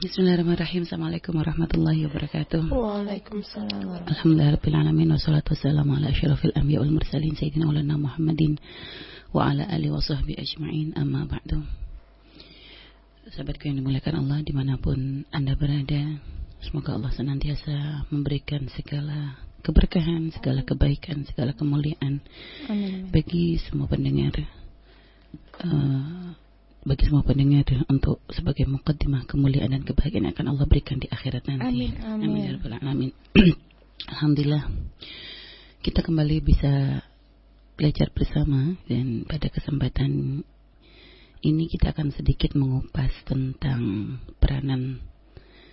Bismillahirrahmanirrahim. Assalamualaikum warahmatullahi wabarakatuh. Waalaikumsalam Alhamdulillahirrahmanirrahim. Wassalatu wassalamu ala asyrafil anbiya wal mursalin Sayyidina ulana Muhammadin wa ala alihi wa sahbihi ajma'in amma ba'du. Sahabatku yang dimuliakan Allah di mana pun Anda berada, semoga Allah senantiasa memberikan segala keberkahan, segala kebaikan, segala kemuliaan Amin. bagi semua pendengar uh, bagi semua pendengar untuk sebagai mukaddimah kemuliaan dan kebahagiaan yang akan Allah berikan di akhirat nanti. Amin, amin. ya rabbal alamin. Alhamdulillah kita kembali bisa belajar bersama dan pada kesempatan ini kita akan sedikit mengupas tentang peranan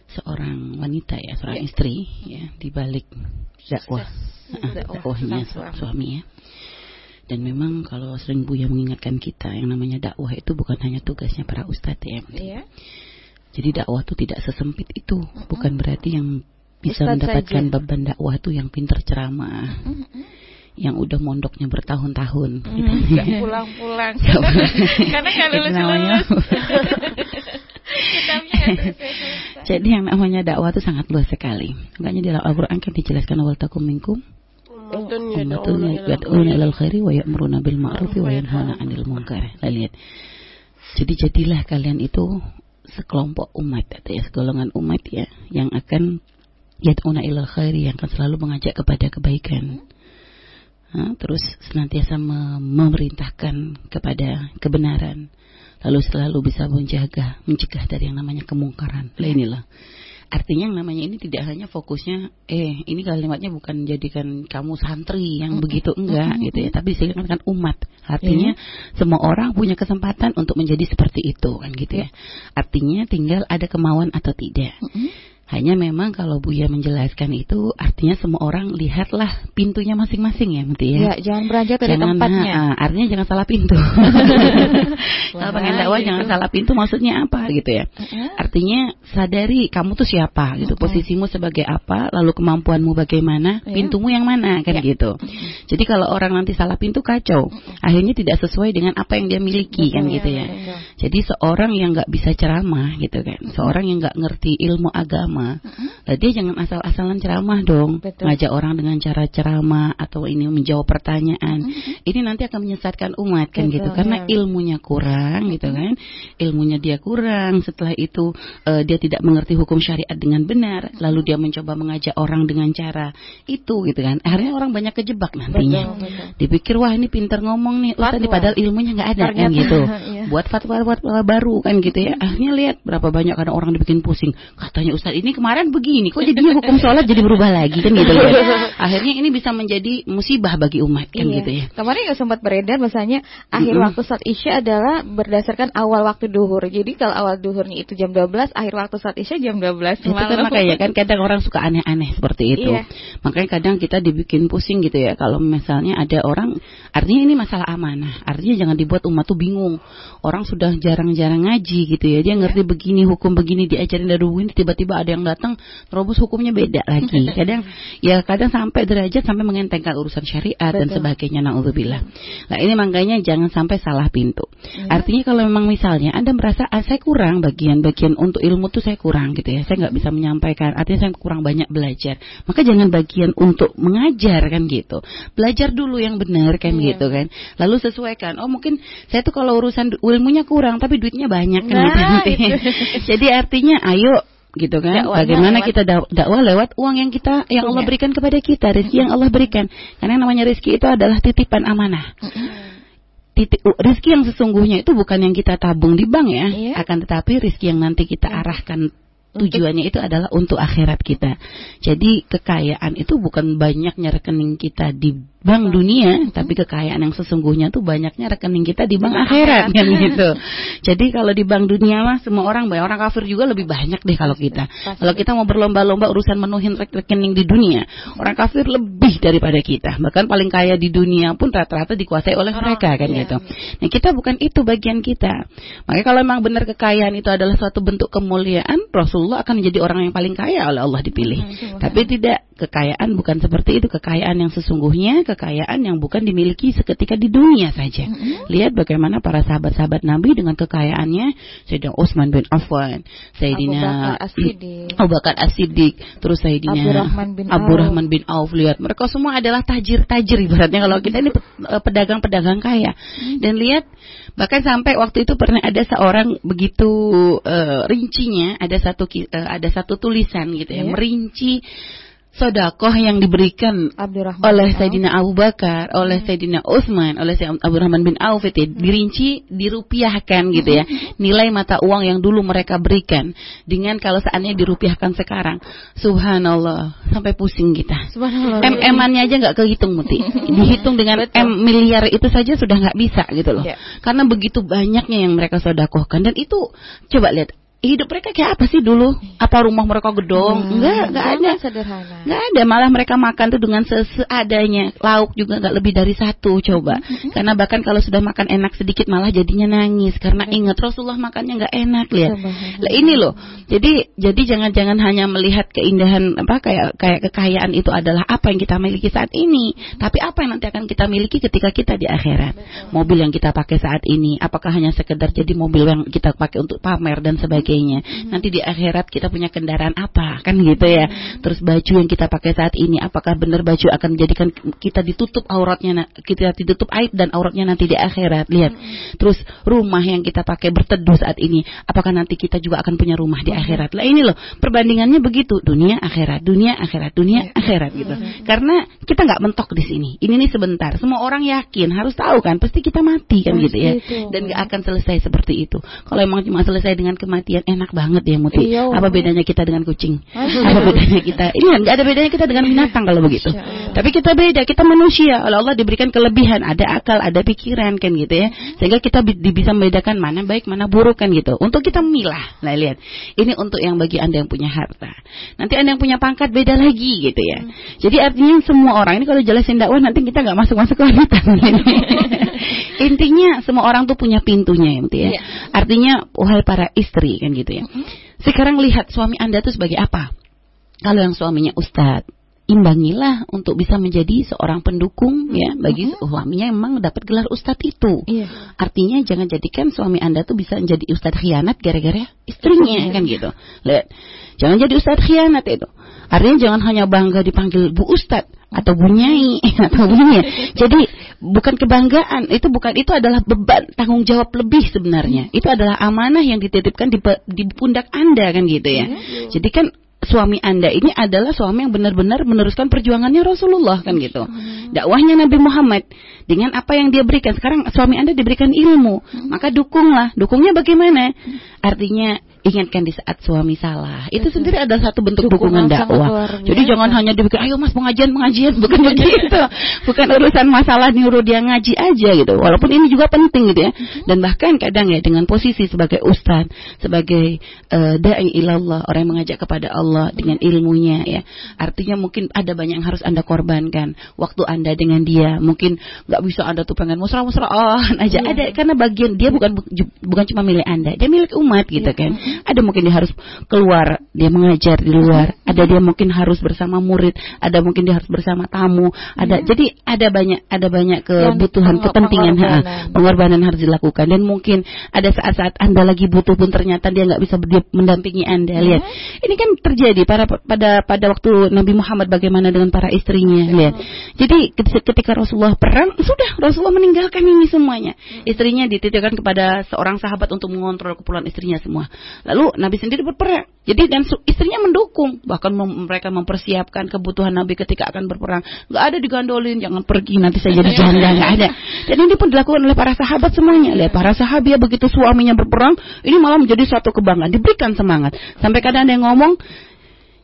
seorang wanita ya, seorang Ya. istri ya di balik dakwah Dakwah. dakwahnya suami ya. Dan memang kalau sering Buya mengingatkan kita yang namanya dakwah itu bukan hanya tugasnya para ustadz ya. Iya. Jadi dakwah itu tidak sesempit itu. Bukan berarti yang bisa Ustadz mendapatkan saja. beban dakwah itu yang pinter ceramah, yang udah mondoknya bertahun-tahun. gitu. Gak pulang-pulang. Karena nggak namanya. lulus-lulus. Jadi yang namanya dakwah itu sangat luas sekali. Makanya di dalam Al-Quran kan dijelaskan awal takum minkum Ummatun ummatun yad'una yad'una ilal khairi wa ya'muruna bil ma'ruf wa yanhauna 'anil munkar. Lah, lihat. Jadi jadilah kalian itu sekelompok umat atau ya segolongan umat ya yang akan yad'una ilal khairi yang akan selalu mengajak kepada kebaikan. Nah, terus senantiasa me- memerintahkan kepada kebenaran. Lalu selalu bisa menjaga, mencegah dari yang namanya kemungkaran. Lah inilah. Artinya yang namanya ini tidak hanya fokusnya eh ini kalimatnya bukan jadikan kamu santri yang begitu enggak gitu ya, tapi silakan umat. Artinya semua orang punya kesempatan untuk menjadi seperti itu kan gitu ya. Artinya tinggal ada kemauan atau tidak. Hanya memang kalau Buya menjelaskan itu artinya semua orang lihatlah pintunya masing-masing ya, Muti ya. Ya, jangan beranjak dari Jangan, tempatnya. ah, artinya jangan salah pintu. Kalau pengen dakwah gitu. jangan salah pintu maksudnya apa gitu ya. Artinya sadari kamu tuh siapa gitu, posisimu sebagai apa, lalu kemampuanmu bagaimana, Iya. pintumu yang mana kan Iya. gitu. Jadi kalau orang nanti salah pintu kacau, akhirnya tidak sesuai dengan apa yang dia miliki kan gitu ya. betul. Jadi seorang yang nggak bisa ceramah gitu kan, seorang yang nggak ngerti ilmu agama, lah dia jangan asal-asalan ceramah dong, Betul. ngajak orang dengan cara ceramah atau ini menjawab pertanyaan, ini nanti akan menyesatkan umat kan Betul, gitu, karena ya. ilmunya kurang gitu kan, ilmunya dia kurang, setelah itu eh, dia tidak mengerti hukum syariat dengan benar, lalu dia mencoba mengajak orang dengan cara itu gitu kan, akhirnya orang banyak kejebak nantinya. Betul, betul. Dipikir wah ini pinter ngomong nih, Fatwa. padahal ilmunya nggak ada kan Ternyata, gitu. iya. Buat fatwa-fatwa baru kan gitu ya. Akhirnya lihat berapa banyak kadang orang dibikin pusing. Katanya Ustaz ini kemarin begini, kok jadinya hukum sholat jadi berubah lagi kan gitu ya. Akhirnya ini bisa menjadi musibah bagi umat kan Iya. gitu ya. Kemarin nggak sempat beredar misalnya akhir Mm-mm. waktu saat isya adalah berdasarkan awal waktu duhur. Jadi kalau awal duhurnya itu jam 12, akhir waktu saat isya jam 12 Itu kan makanya kan kadang orang suka aneh-aneh seperti itu. Iya. Makanya kadang kita dibikin pusing gitu ya. Kalau misalnya ada orang, artinya ini masalah amanah. Artinya jangan dibuat umat tuh bingung. Orang sudah jarang-jarang ngaji gitu ya. Dia ngerti begini, hukum begini, diajarin dari dulu ini tiba-tiba ada yang datang terobos hukumnya beda lagi. Kadang ya kadang sampai derajat sampai mengentengkan urusan syariat dan Betul. sebagainya. Naudzubillah. Nah ini makanya jangan sampai salah pintu. Iya. Artinya kalau memang misalnya Anda merasa ah, saya kurang bagian-bagian untuk ilmu tuh saya kurang gitu ya. Saya nggak bisa menyampaikan. Artinya saya kurang banyak belajar. Maka jangan bagian untuk mengajar kan gitu. Belajar dulu yang benar kan Iya. gitu kan. Lalu sesuaikan. Oh mungkin saya tuh kalau urusan ilmunya kurang tapi duitnya banyak kan Nah, gitu. nanti. itu. Jadi artinya ayo gitu kan Dakwahnya bagaimana lewat- kita dak- dakwah lewat uang yang kita yang Allah Punya. berikan kepada kita rezeki yang Allah berikan karena yang namanya rezeki itu adalah titipan amanah titik uh, rizki yang sesungguhnya itu bukan yang kita tabung di bank ya, Iya. akan tetapi rizki yang nanti kita arahkan tujuannya itu adalah untuk akhirat kita. Jadi kekayaan itu bukan banyaknya rekening kita di bank dunia, tapi kekayaan yang sesungguhnya tuh banyaknya rekening kita di bank akhirat kan gitu. Jadi kalau di bank dunia mah semua orang banyak orang kafir juga lebih banyak deh kalau kita. Kalau kita mau berlomba-lomba urusan menuhin rek- rekening di dunia, orang kafir lebih daripada kita. Bahkan paling kaya di dunia pun rata-rata dikuasai oleh mereka kan iya. gitu. Nah kita bukan itu bagian kita. Makanya kalau memang benar kekayaan itu adalah suatu bentuk kemuliaan, Rasulullah akan menjadi orang yang paling kaya oleh Allah dipilih. Tapi tidak kekayaan bukan seperti itu. Kekayaan yang sesungguhnya, kekayaan yang bukan dimiliki seketika di dunia saja. Mm-hmm. Lihat bagaimana para sahabat-sahabat Nabi dengan kekayaannya. Sayyidina Utsman bin Affan, Sayyidina Abu Bakar As-Siddiq, terus Sayyidina bin, Abdurrahman bin Auf. Lihat, mereka semua adalah tajir-tajir ibaratnya kalau kita ini eh, pedagang-pedagang kaya. Mm-hmm. Dan lihat bahkan sampai waktu itu pernah ada seorang begitu uh, rincinya ada satu uh, ada satu tulisan gitu ya, yeah. merinci sodakoh yang diberikan oleh Sayyidina Abu Bakar, oleh hmm. Sayyidina Utsman, oleh Sayyidina Rahman bin Auf itu hmm. dirinci, dirupiahkan gitu ya. Hmm. Nilai mata uang yang dulu mereka berikan dengan kalau seandainya dirupiahkan sekarang. Subhanallah, sampai pusing kita. Subhanallah. MM-annya aja nggak kehitung Muti. Dihitung dengan Betul. M miliar itu saja sudah nggak bisa gitu loh. Yeah. Karena begitu banyaknya yang mereka sodakohkan dan itu coba lihat hidup mereka kayak apa sih dulu? Apa rumah mereka gedong? Hmm, enggak, enggak ada. Sederhana. Enggak ada, malah mereka makan tuh dengan seadanya. Lauk juga enggak lebih dari satu coba. Hmm. Karena bahkan kalau sudah makan enak sedikit malah jadinya nangis karena hmm. ingat Rasulullah makannya enggak enak lihat. Lah ini loh. Jadi jadi jangan-jangan hanya melihat keindahan apa kayak kayak kekayaan itu adalah apa yang kita miliki saat ini, tapi apa yang nanti akan kita miliki ketika kita di akhirat. Mobil yang kita pakai saat ini apakah hanya sekedar jadi mobil yang kita pakai untuk pamer dan sebagainya sebagainya. Hmm. Nanti di akhirat kita punya kendaraan apa kan gitu ya. Hmm. Terus baju yang kita pakai saat ini apakah benar baju akan menjadikan kita ditutup auratnya kita ditutup aib dan auratnya nanti di akhirat. Lihat. Hmm. Terus rumah yang kita pakai berteduh saat ini apakah nanti kita juga akan punya rumah di akhirat. Lah ini loh perbandingannya begitu dunia akhirat, dunia akhirat, dunia akhirat gitu. Karena kita nggak mentok di sini. Ini nih sebentar. Semua orang yakin harus tahu kan pasti kita mati kan gitu ya. Dan nggak akan selesai seperti itu. Kalau emang cuma selesai dengan kematian enak banget ya Muti. Iya, apa bedanya kita dengan kucing? apa bedanya kita? Ini kan nggak ada bedanya kita dengan binatang kalau begitu. Tapi kita beda, kita manusia. Oleh Allah diberikan kelebihan, ada akal, ada pikiran kan gitu ya. Sehingga kita bisa membedakan mana baik, mana buruk kan gitu. Untuk kita memilah. Nah lihat, ini untuk yang bagi anda yang punya harta. Nanti anda yang punya pangkat beda lagi gitu ya. Jadi artinya semua orang ini kalau jelasin dakwah nanti kita nggak masuk masuk ke wanita. Intinya semua orang tuh punya pintunya gitu ya. Iya. Artinya wahai para istri kan gitu ya. Sekarang lihat suami Anda tuh sebagai apa? Kalau yang suaminya ustadz, imbangilah untuk bisa menjadi seorang pendukung ya bagi suaminya memang dapat gelar ustadz itu. Iya. Artinya jangan jadikan suami Anda tuh bisa menjadi ustadz khianat gara-gara istrinya kan gitu. Lihat. Jangan jadi ustadz khianat itu. Artinya jangan hanya bangga dipanggil Bu Ustadz atau Bu Nyai atau bunyinya. Jadi bukan kebanggaan, itu bukan itu adalah beban tanggung jawab lebih sebenarnya. Itu adalah amanah yang dititipkan di, di pundak Anda kan gitu ya. Iya. Jadi kan suami Anda ini adalah suami yang benar-benar meneruskan perjuangannya Rasulullah kan gitu. Dakwahnya Nabi Muhammad dengan apa yang dia berikan. Sekarang suami Anda diberikan ilmu, maka dukunglah. Dukungnya bagaimana? Artinya ingatkan di saat suami salah. Itu sendiri adalah satu bentuk dukungan, dakwah. Jadi jangan hanya dipikir, ayo mas pengajian pengajian, bukan begitu. Bukan urusan masalah nyuruh dia ngaji aja gitu. Walaupun ini juga penting gitu ya. Dan bahkan kadang ya dengan posisi sebagai ustaz, sebagai uh, dai ilallah, orang yang mengajak kepada Allah dengan ilmunya ya. Artinya mungkin ada banyak yang harus anda korbankan. Waktu anda dengan dia, mungkin nggak bisa anda tuh pengen musra-musraan aja. Iya. Ada karena bagian dia bukan bukan cuma milik anda, dia milik umat gitu iya. kan ada mungkin dia harus keluar, dia mengajar di luar, ada dia mungkin harus bersama murid, ada mungkin dia harus bersama tamu, ada hmm. jadi ada banyak ada banyak kebutuhan, kepentingan, pengorbanan. Ha, pengorbanan harus dilakukan dan mungkin ada saat-saat anda lagi butuh pun ternyata dia nggak bisa mendampingi anda. Hmm. Lihat, ini kan terjadi pada pada pada waktu Nabi Muhammad bagaimana dengan para istrinya. Lihat, jadi ketika Rasulullah perang sudah Rasulullah meninggalkan ini semuanya. Istrinya dititipkan kepada seorang sahabat untuk mengontrol keperluan istrinya semua. Lalu Nabi sendiri berperang. Jadi dan istrinya mendukung, bahkan mem mereka mempersiapkan kebutuhan Nabi ketika akan berperang. Gak ada digandolin, jangan pergi nanti saya jadi janda, gak ada. Dan ini pun dilakukan oleh para sahabat semuanya. Lihat para sahabat begitu suaminya berperang, ini malah menjadi suatu kebanggaan, diberikan semangat. Sampai kadang ada yang ngomong,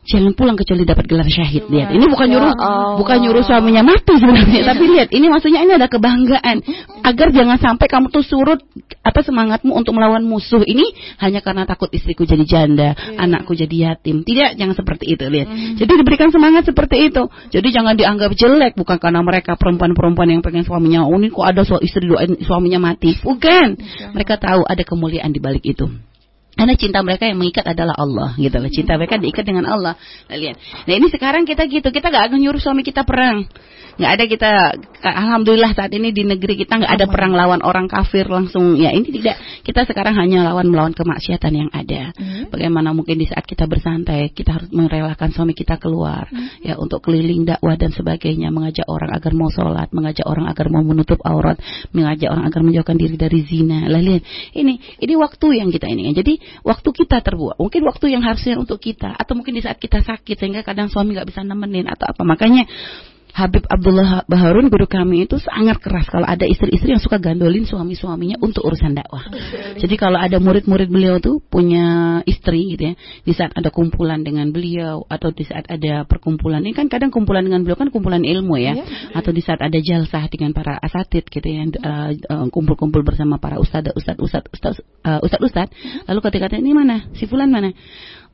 jangan pulang kecuali dapat gelar syahid. Lihat, ini bukan nyuruh ya bukan nyuruh suaminya mati sebenarnya, iya. tapi lihat, ini maksudnya ini ada kebanggaan agar jangan sampai kamu tuh surut apa semangatmu untuk melawan musuh ini hanya karena takut istriku jadi janda, yeah. anakku jadi yatim. Tidak, jangan seperti itu, lihat. Mm. Jadi diberikan semangat seperti itu. Jadi jangan dianggap jelek bukan karena mereka perempuan-perempuan yang pengen suaminya, oh ini kok ada istri doain suaminya mati. Bukan. Mereka tahu ada kemuliaan di balik itu. Karena cinta mereka yang mengikat adalah Allah gitu loh. Cinta mereka diikat dengan Allah. Nah, lihat. Nah, ini sekarang kita gitu. Kita gak akan nyuruh suami kita perang nggak ada kita alhamdulillah saat ini di negeri kita nggak ada perang lawan orang kafir langsung. Ya ini tidak. Kita sekarang hanya lawan melawan kemaksiatan yang ada. Hmm. bagaimana mungkin di saat kita bersantai kita harus merelakan suami kita keluar. Hmm. ya untuk keliling dakwah dan sebagainya. Mengajak orang agar mau sholat mengajak orang agar mau menutup aurat mengajak orang agar menjauhkan diri dari zina. Lihat ini ini waktu yang kita ini. Jadi waktu kita terbuat mungkin waktu yang harusnya untuk kita. Atau mungkin di saat kita sakit sehingga kadang suami nggak bisa nemenin atau apa. Makanya Habib Abdullah Baharun guru kami itu sangat keras kalau ada istri-istri yang suka gandolin suami-suaminya untuk urusan dakwah. Jadi kalau ada murid-murid beliau tuh punya istri gitu ya, di saat ada kumpulan dengan beliau atau di saat ada perkumpulan ini kan kadang kumpulan dengan beliau kan kumpulan ilmu ya, iya. atau di saat ada jalsah dengan para asatid gitu ya, uh, uh, kumpul-kumpul bersama para ustadz, ustadz, ustadz, ustadz, uh, ustadz, ustadz. Lalu ketika ini mana, si fulan mana?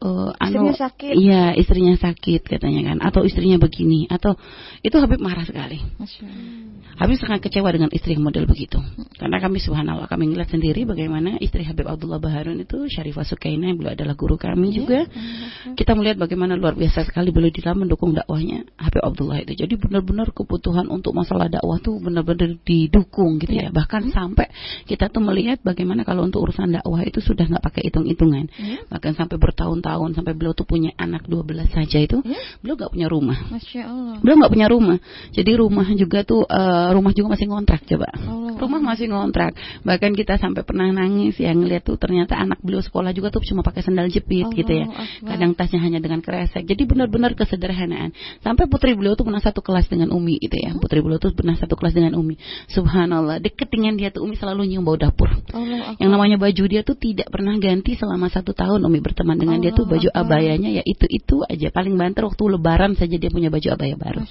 Uh, istrinya sakit. Iya, istrinya sakit katanya kan atau istrinya begini atau itu Habib marah sekali. Habib sangat kecewa dengan istri yang model begitu. Karena kami subhanallah kami ngeliat sendiri bagaimana istri Habib Abdullah Baharun itu Syarifah Sukaina yang beliau adalah guru kami iya, juga. Kita melihat bagaimana luar biasa sekali beliau di dalam mendukung dakwahnya Habib Abdullah itu. Jadi benar-benar kebutuhan untuk masalah dakwah tuh benar-benar didukung gitu ya. ya. Bahkan sampai kita tuh melihat bagaimana kalau untuk urusan dakwah itu sudah nggak pakai hitung-hitungan. Ya. Bahkan sampai bertahun-tahun tahun sampai beliau tuh punya anak 12 saja itu, ya? beliau nggak punya rumah. Masya Allah. Beliau nggak punya rumah. Jadi rumah juga tuh uh, rumah juga masih ngontrak coba. Allah. Rumah masih ngontrak. Bahkan kita sampai pernah nangis ya ngeliat tuh ternyata anak beliau sekolah juga tuh cuma pakai sandal jepit Allah gitu ya. Kadang tasnya hanya dengan kresek. Jadi benar-benar kesederhanaan. Sampai putri beliau tuh pernah satu kelas dengan Umi gitu ya. Putri beliau tuh pernah satu kelas dengan Umi. Subhanallah, deket dengan dia tuh Umi selalu nyium bau dapur. Allah, Yang namanya baju dia tuh tidak pernah ganti selama satu tahun Umi berteman dengan Allah. dia tuh itu baju abayanya ya itu itu aja. Paling banter waktu lebaran saja dia punya baju abaya baru.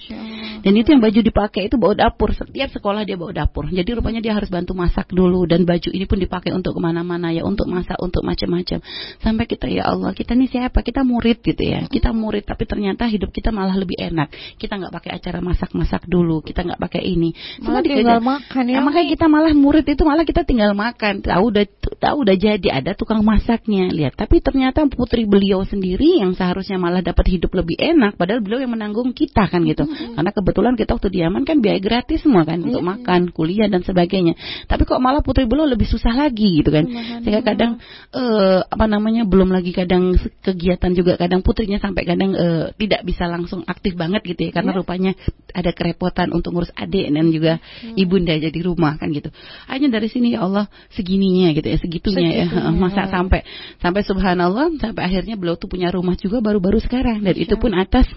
Dan itu yang baju dipakai itu bawa dapur. Setiap sekolah dia bawa dapur. Jadi rupanya dia harus bantu masak dulu. Dan baju ini pun dipakai untuk ke mana-mana ya. Untuk masak untuk macam-macam. Sampai kita ya Allah kita nih siapa? Kita murid gitu ya. Kita murid tapi ternyata hidup kita malah lebih enak. Kita nggak pakai acara masak-masak dulu. Kita nggak pakai ini. Malah tinggal makan ya nah, makanya kita malah murid itu malah kita tinggal makan. Tahu udah tahu udah jadi ada tukang masaknya. Lihat tapi ternyata putri beliau sendiri yang seharusnya malah dapat hidup lebih enak padahal beliau yang menanggung kita kan gitu mm-hmm. karena kebetulan kita waktu di Yaman kan biaya gratis semua kan untuk mm-hmm. makan kuliah dan sebagainya tapi kok malah putri beliau lebih susah lagi gitu kan sehingga kadang uh, apa namanya belum lagi kadang kegiatan juga kadang putrinya sampai kadang uh, tidak bisa langsung aktif banget gitu ya karena yeah. rupanya ada kerepotan untuk ngurus adik dan juga hmm. ibunda jadi rumah kan gitu hanya dari sini ya Allah segininya gitu ya segitunya, ya. segitunya ya masa sampai sampai subhanallah sampai akhirnya beliau tuh punya rumah juga baru-baru sekarang. Dan itu pun atas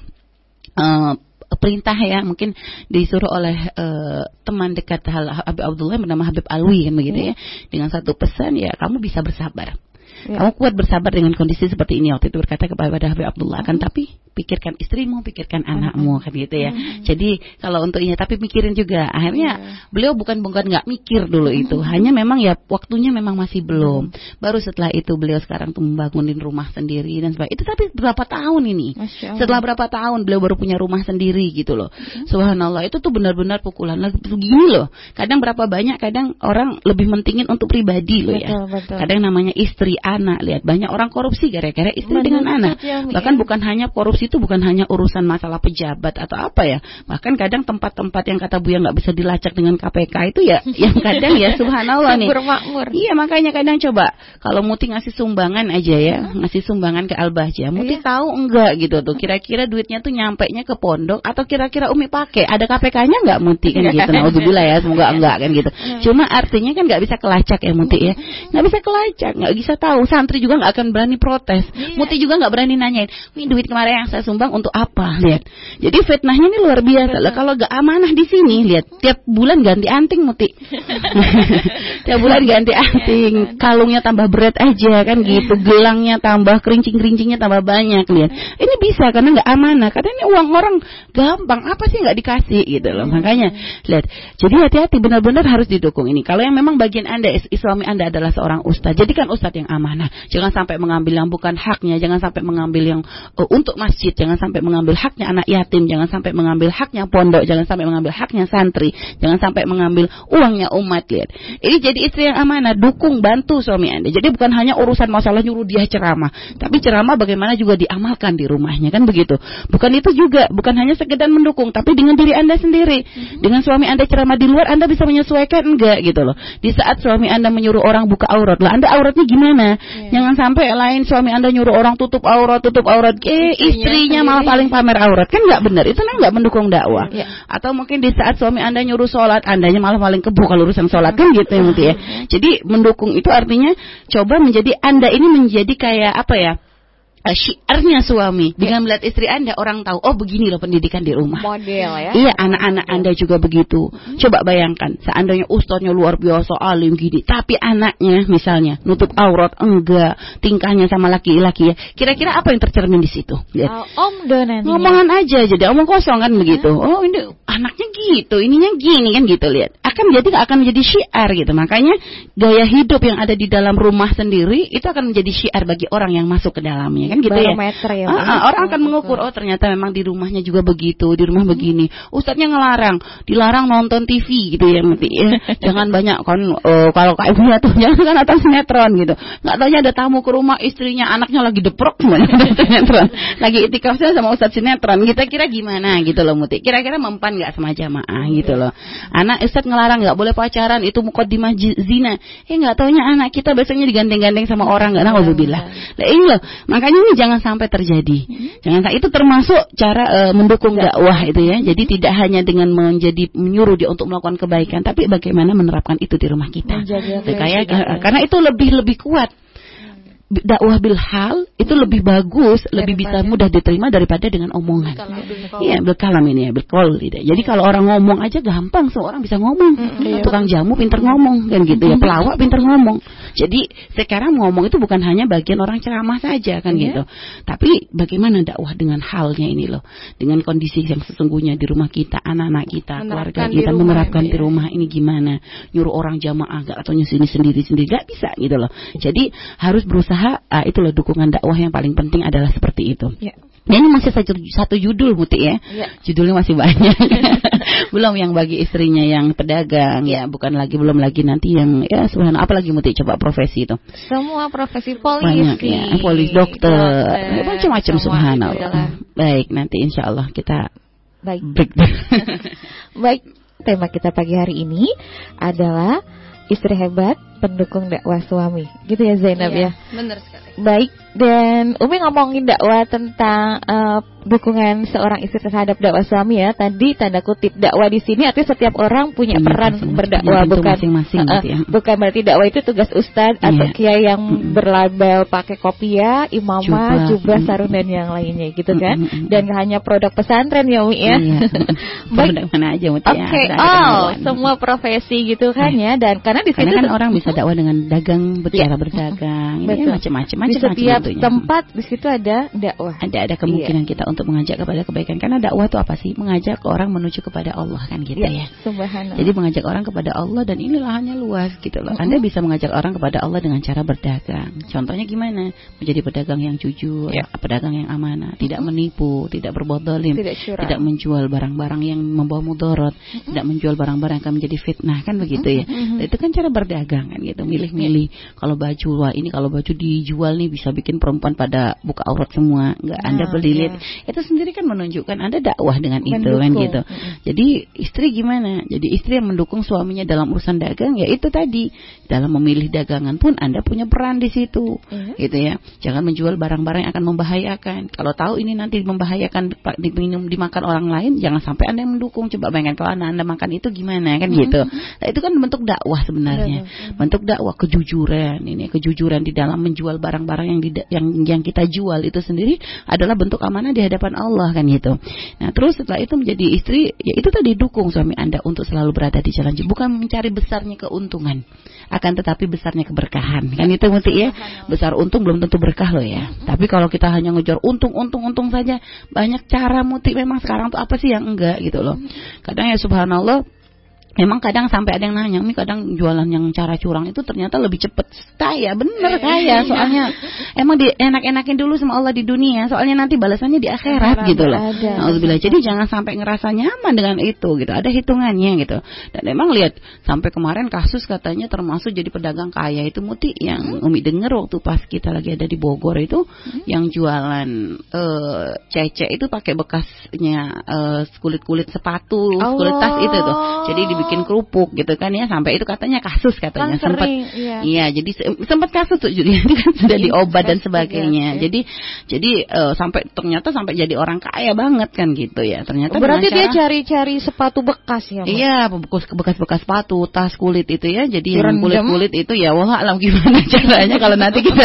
uh, perintah ya mungkin disuruh oleh uh, teman dekat Habib Abdullah bernama Habib Alwi kan begitu ya. Dengan satu pesan ya kamu bisa bersabar. Ya. kamu kuat bersabar dengan kondisi seperti ini. Waktu itu berkata kepada Habib Abdullah kan tapi pikirkan istrimu, pikirkan anakmu kan gitu ya. Hmm. Jadi kalau untuk ini tapi mikirin juga. Akhirnya yeah. beliau bukan bukan nggak mikir dulu itu, hmm. hanya memang ya waktunya memang masih belum. Hmm. Baru setelah itu beliau sekarang tuh membangunin rumah sendiri dan sebagainya. Itu tapi berapa tahun ini? Setelah berapa tahun beliau baru punya rumah sendiri gitu loh. Hmm. Subhanallah itu tuh benar-benar pukulan begini loh. Kadang berapa banyak kadang orang lebih mentingin untuk pribadi loh ya. Betul. Kadang namanya istri, anak. Lihat banyak orang korupsi gara-gara istri betul, dengan anak. Ya, Bahkan ya. bukan hanya korupsi itu bukan hanya urusan masalah pejabat atau apa ya. Bahkan kadang tempat-tempat yang kata Buya nggak bisa dilacak dengan KPK itu ya yang kadang ya subhanallah nih. Iya makanya kadang coba kalau Muti ngasih sumbangan aja ya, ngasih sumbangan ke Al-Bahjah. Muti iya. tahu enggak gitu tuh kira-kira duitnya tuh nyampe nya ke pondok atau kira-kira Umi pakai ada KPK-nya nggak Muti kan gitu. Nauzubillah ya semoga enggak kan gitu. Cuma artinya kan nggak bisa kelacak ya Muti ya. Nggak bisa kelacak, nggak bisa tahu. Santri juga nggak akan berani protes. Iya. Muti juga nggak berani nanyain, "Ini duit kemarin yang saya sumbang untuk apa? Lihat. Jadi fitnahnya ini luar biasa. Lah kalau gak amanah di sini, lihat tiap bulan ganti anting muti. tiap bulan ganti anting, kalungnya tambah berat aja kan gitu, gelangnya tambah kerincing-kerincingnya tambah banyak lihat. Ini bisa karena gak amanah. Karena ini uang orang gampang, apa sih gak dikasih gitu loh. Makanya lihat. Jadi hati-hati benar-benar harus didukung ini. Kalau yang memang bagian Anda suami Anda adalah seorang ustadz, jadikan ustadz yang amanah. Jangan sampai mengambil yang bukan haknya, jangan sampai mengambil yang uh, untuk masjid masjid, jangan sampai mengambil haknya anak yatim, jangan sampai mengambil haknya pondok, jangan sampai mengambil haknya santri, jangan sampai mengambil uangnya umat lihat. Ini jadi istri yang amanah, dukung, bantu suami Anda. Jadi bukan hanya urusan masalah nyuruh dia ceramah, tapi ceramah bagaimana juga diamalkan di rumahnya kan begitu. Bukan itu juga, bukan hanya sekedar mendukung, tapi dengan diri Anda sendiri. Dengan suami Anda ceramah di luar Anda bisa menyesuaikan enggak gitu loh. Di saat suami Anda menyuruh orang buka aurat, lah Anda auratnya gimana? Yeah. Jangan sampai lain suami Anda nyuruh orang tutup aurat, tutup aurat, eh istrinya malah paling pamer aurat. Kan nggak benar. Itu nggak mendukung dakwah. Yeah. Atau mungkin di saat suami Anda nyuruh sholat, Andanya malah paling kebuk kalau urusan sholat kan gitu ya, ya. Jadi mendukung itu artinya coba menjadi Anda ini menjadi kayak apa ya? Uh, syiarnya suami. Dengan melihat istri anda orang tahu oh begini loh pendidikan di rumah. Model ya. Iya anak-anak anda juga begitu. Hmm. coba bayangkan seandainya ustadznya luar biasa alim gini tapi anaknya misalnya nutup aurat enggak tingkahnya sama laki-laki ya. Kira-kira apa yang tercermin di situ? Uh, om donan ngomongan aja jadi omong kosong kan begitu. Oh ini anaknya gitu ininya gini kan gitu lihat. Akan jadi akan menjadi syiar gitu. Makanya gaya hidup yang ada di dalam rumah sendiri itu akan menjadi syiar bagi orang yang masuk ke dalamnya kan gitu ya. ya ah, ah, orang akan mengukur oh ternyata memang di rumahnya juga begitu, di rumah hmm. begini. Ustadznya ngelarang, dilarang nonton TV gitu ya, mesti ya. jangan banyak kan uh, kalau kayak punya tuh jangan kan atas sinetron gitu. Nggak tahunya ada tamu ke rumah istrinya, anaknya lagi deprok sinetron. Lagi itikafnya sama Ustadz sinetron. Kita kira gimana gitu loh Muti. Kira-kira mempan nggak sama jamaah gitu loh. Anak Ustadz ngelarang nggak boleh pacaran itu mukaddimah zina. Eh nggak tahunya anak kita biasanya digandeng-gandeng sama orang nggak nah. Lah ini loh, makanya ini jangan sampai terjadi. Hmm. Jangan itu termasuk cara uh, mendukung dakwah itu ya. Jadi tidak hanya dengan menjadi menyuruh dia untuk melakukan kebaikan, tapi bagaimana menerapkan itu di rumah kita. Kayak karena itu lebih lebih kuat dakwah bil hal itu lebih bagus, daripada lebih bisa mudah diterima daripada dengan omongan. Iya, kalam ini ya, berkol. Gitu. Jadi kalau orang ngomong aja gampang, seorang bisa ngomong. Mm, Tukang jamu pinter ngomong kan gitu ya, pelawak pinter ngomong. Jadi sekarang ngomong itu bukan hanya bagian orang ceramah saja kan yeah. gitu. Tapi bagaimana dakwah dengan halnya ini loh, dengan kondisi yang sesungguhnya di rumah kita, anak-anak kita, keluarga kita menerapkan di rumah ini gimana? Nyuruh orang jamaah gak atau nyusini sendiri-sendiri gak bisa gitu loh. Jadi harus berusaha berusaha uh, itulah dukungan dakwah yang paling penting adalah seperti itu. Ya. Nah, ini masih satu, satu judul Muti ya. ya. Judulnya masih banyak. belum yang bagi istrinya yang pedagang ya, bukan lagi belum lagi nanti yang ya sebenarnya apa lagi Muti coba profesi itu. Semua profesi polisi. Banyak ya, polis, dokter, dokter macam-macam subhanallah. Baik, nanti insya Allah kita baik. baik, tema kita pagi hari ini adalah istri hebat pendukung dakwah suami. Gitu ya Zainab iya, ya. Benar. Baik, dan Umi ngomongin dakwah tentang uh, dukungan seorang istri terhadap dakwah suami ya. Tadi tanda kutip dakwah di sini artinya setiap orang punya iya, peran masing -masing. berdakwah bukan masing-masing uh, gitu ya. bukan berarti dakwah itu tugas ustadz iya. atau kiai yang mm -hmm. berlabel pakai kopiah, imamah, jubah, sarung dan yang lainnya gitu kan. Mm -hmm. Dan hanya produk pesantren ya Umi ya. Iya. Baik. mana aja Oke, okay. ya, oh, semua profesi gitu kan ya dan karena di situ kan orang bisa dakwah dengan dagang, berbicara berdagang, ya, macam-macam macam-macam. Di setiap tentunya. tempat di situ ada dakwah. Ada ada kemungkinan iya. kita untuk mengajak kepada kebaikan karena dakwah itu apa sih? Mengajak orang menuju kepada Allah kan gitu iya, ya. Subhanallah. Jadi mengajak orang kepada Allah dan ini lahannya luas gitu loh. Anda bisa mengajak orang kepada Allah dengan cara berdagang. Contohnya gimana? Menjadi pedagang yang jujur, ya. pedagang yang amanah, tidak menipu, tidak berbuat dolim, tidak, tidak menjual barang-barang yang membawa mudarat, tidak menjual barang-barang yang akan menjadi fitnah kan begitu ya. Nah, itu kan cara berdagang kan gitu, milih-milih. Kalau baju wah ini kalau baju dijual nih bisa bikin perempuan pada buka aurat semua nggak nah, anda beli ya. itu sendiri kan menunjukkan anda dakwah dengan Mendukung. itu kan gitu hmm. jadi istri gimana jadi istri yang mendukung suaminya dalam urusan dagang ya itu tadi dalam memilih dagangan pun anda punya peran di situ hmm. gitu ya jangan menjual barang-barang yang akan membahayakan kalau tahu ini nanti membahayakan diminum dimakan orang lain jangan sampai anda yang mendukung coba bayangkan kalau anda, anda makan itu gimana kan hmm. gitu nah, itu kan bentuk dakwah sebenarnya hmm. bentuk dakwah kejujuran ini kejujuran di dalam menjual barang-barang yang yang yang kita jual itu sendiri adalah bentuk amanah di hadapan Allah kan gitu. Nah, terus setelah itu menjadi istri, ya itu tadi dukung suami Anda untuk selalu berada di jalan bukan mencari besarnya keuntungan, akan tetapi besarnya keberkahan. Kan itu mesti ya. Besar untung belum tentu berkah loh ya. Tapi kalau kita hanya ngejar untung, untung, untung saja, banyak cara muti memang sekarang tuh apa sih yang enggak gitu loh. Kadang ya subhanallah Memang kadang sampai ada yang nanya, Mi kadang jualan yang cara curang itu ternyata lebih cepet kaya, bener kaya. Soalnya emang di enak-enakin dulu sama Allah di dunia, soalnya nanti balasannya di akhirat gitu loh. Alhamdulillah. Jadi jangan sampai ngerasa nyaman dengan itu gitu. Ada hitungannya gitu. Dan emang lihat sampai kemarin kasus katanya termasuk jadi pedagang kaya itu Muti yang hmm? Umi denger waktu pas kita lagi ada di Bogor itu hmm? yang jualan uh, cece itu pakai bekasnya uh, kulit-kulit sepatu, kulit tas itu tuh. Jadi di bikin kerupuk gitu kan ya sampai itu katanya kasus katanya kan sempat iya. iya jadi sempat kasus tuh jadi itu kan sudah diobat dan sebagainya. ya. jadi jadi uh, sampai ternyata sampai jadi orang kaya banget kan gitu ya. Ternyata oh, berarti dia cari-cari sepatu bekas ya iya bekas bekas-bekas sepatu tas kulit itu ya. Jadi yang kulit-kulit itu ya wah alam gimana caranya kalau nanti kita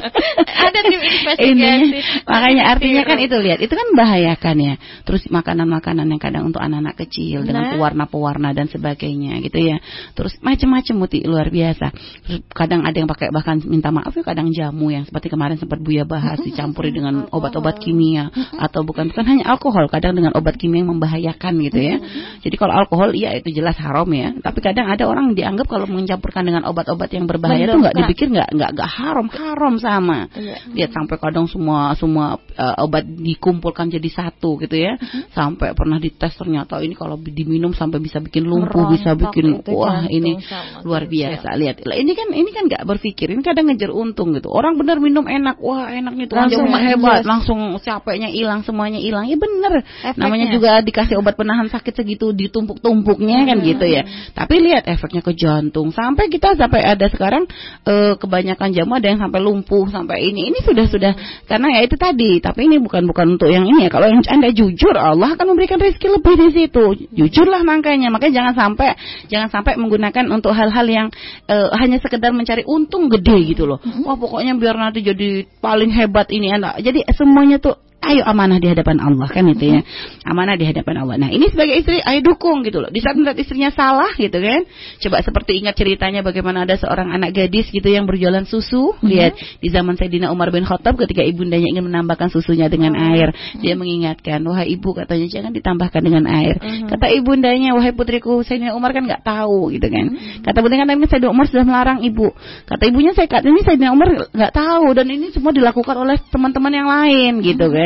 ada tim investigasi. Makanya artinya kan itu lihat itu kan membahayakan ya. Terus makanan-makanan yang kadang untuk anak-anak kecil nah. dengan pewarna-pewarna dan dan sebagainya gitu ya. Terus macam-macam muti luar biasa. Terus kadang ada yang pakai bahkan minta maaf ya kadang jamu yang seperti kemarin sempat Buya bahas dicampuri dengan obat-obat kimia atau bukan bukan hanya alkohol, kadang dengan obat kimia yang membahayakan gitu ya. Jadi kalau alkohol iya itu jelas haram ya, tapi kadang ada orang dianggap kalau mencampurkan dengan obat-obat yang berbahaya itu nggak dipikir nggak nggak nggak haram, haram sama. Iya. Lihat sampai kadang semua semua uh, obat dikumpulkan jadi satu gitu ya. Sampai pernah dites ternyata ini kalau diminum sampai bisa bikin lumpuh bisa bikin wah ini luar biasa. Ya. lihat ini kan ini kan nggak berpikir ini kadang ngejar untung gitu. Orang benar minum enak wah enaknya tuh langsung hebat. langsung capeknya hilang semuanya hilang. Ya bener. Efeknya. namanya juga dikasih obat penahan sakit segitu ditumpuk-tumpuknya hmm. kan gitu ya. Tapi lihat efeknya ke jantung. Sampai kita sampai ada sekarang uh, kebanyakan jamu ada yang sampai lumpuh sampai ini. Ini sudah sudah. Karena ya itu tadi tapi ini bukan bukan untuk yang ini ya. Kalau yang anda jujur Allah akan memberikan rezeki lebih di situ. Jujurlah makanya makanya jangan jangan sampai jangan sampai menggunakan untuk hal-hal yang uh, hanya sekedar mencari untung gede gitu loh. Mm-hmm. Wah pokoknya biar nanti jadi paling hebat ini anak. Jadi semuanya tuh ayo amanah di hadapan Allah kan itu ya. Amanah di hadapan Allah. Nah ini sebagai istri ayo dukung gitu loh. Di saat melihat istrinya salah gitu kan. Coba seperti ingat ceritanya bagaimana ada seorang anak gadis gitu yang berjualan susu hmm. lihat. Di zaman Sayyidina Umar bin Khattab ketika ibundanya ingin menambahkan susunya dengan oh. air dia mengingatkan wahai ibu katanya jangan ditambahkan dengan air. Kata ibundanya wahai putriku Sayyidina Umar kan nggak tahu gitu kan. Kata bunda kan Sayyidina Umar sudah melarang ibu. Kata ibunya saya kata ini Sayyidina Umar nggak tahu dan ini semua dilakukan oleh teman-teman yang lain gitu kan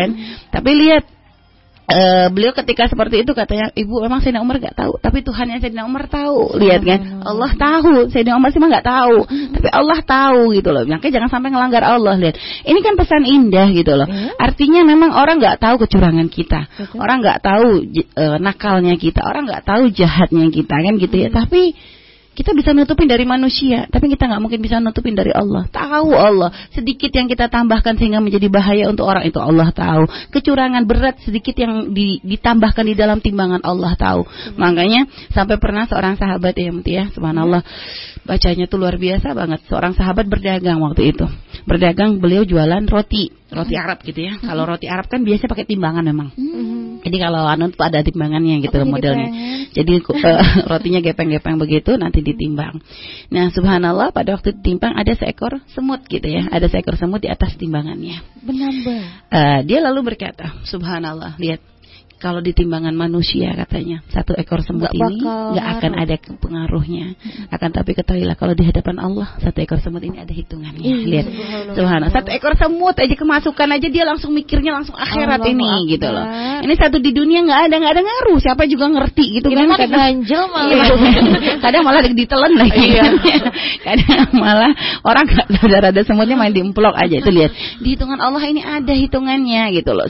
tapi lihat Uh, beliau ketika seperti itu katanya ibu memang Sayyidina Umar nggak tahu tapi Tuhan yang Sayyidina Umar tahu. Lihat kan Allah tahu Sayyidina Umar sih mah nggak tahu tapi Allah tahu gitu loh. Makanya jangan sampai ngelanggar Allah lihat. Ini kan pesan indah gitu loh. Iya. artinya memang orang nggak tahu kecurangan kita. Orang nggak tahu uh, nakalnya kita. Orang nggak tahu jahatnya kita kan gitu ya. Tapi kita bisa nutupin dari manusia, tapi kita nggak mungkin bisa nutupin dari Allah. Tahu Allah, sedikit yang kita tambahkan sehingga menjadi bahaya untuk orang itu Allah tahu. Kecurangan berat sedikit yang di, ditambahkan di dalam timbangan Allah tahu. Hmm. Makanya sampai pernah seorang sahabat ya, ya, subhanallah, bacanya tuh luar biasa banget. Seorang sahabat berdagang waktu itu. Berdagang beliau jualan roti roti Arab gitu ya. Kalau roti Arab kan biasa pakai timbangan memang. Mm-hmm. Jadi kalau anu tuh ada timbangannya gitu Apa modelnya. Jadi uh, rotinya gepeng-gepeng begitu nanti ditimbang. Nah, subhanallah pada waktu ditimbang ada seekor semut gitu ya. Ada seekor semut di atas timbangannya. Benamba. Uh, dia lalu berkata, subhanallah, lihat kalau di timbangan manusia katanya. Satu ekor semut gak ini nggak akan ada pengaruhnya. Hmm. akan tapi ketahuilah kalau di hadapan Allah satu ekor semut ini ada hitungannya. Hmm. lihat. subhanallah. Satu ekor semut aja kemasukan aja dia langsung mikirnya langsung akhirat Allah ini Allah. gitu loh. Ini satu di dunia nggak ada nggak ada ngaruh. Siapa juga ngerti gitu ini kan? kadang ganjel malah. Iya. kadang malah ditelen lagi. Iya. kadang malah orang rada-rada semutnya main diemplok aja itu lihat. Di hitungan Allah ini ada hitungannya gitu loh.